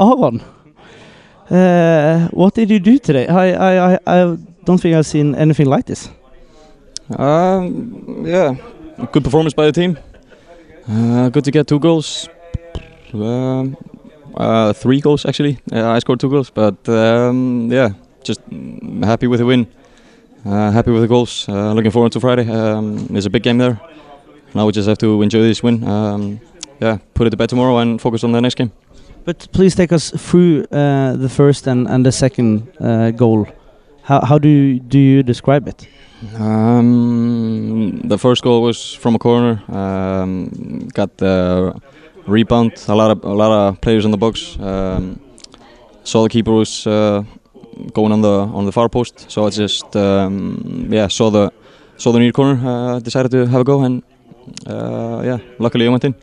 Aron, uh, what did you do today? I, I, I, don't think I've seen anything like this. Um, yeah, good performance by the team. Uh, good to get two goals. Um, uh, three goals actually. I scored two goals, but um, yeah, just happy with the win. Uh, happy with the goals. Uh, looking forward to Friday. Um, there's a big game there. Now we just have to enjoy this win. Um, yeah, put it to bed tomorrow and focus on the next game. But please take us through uh, the first and, and the second uh, goal. How, how do you, do you describe it? Um, the first goal was from a corner. Um, got the rebound. A lot of a lot of players in the box. Um, saw the keeper was uh, going on the on the far post, so I just um, yeah saw the saw the near corner. Uh, decided to have a go, and uh, yeah, luckily I went in.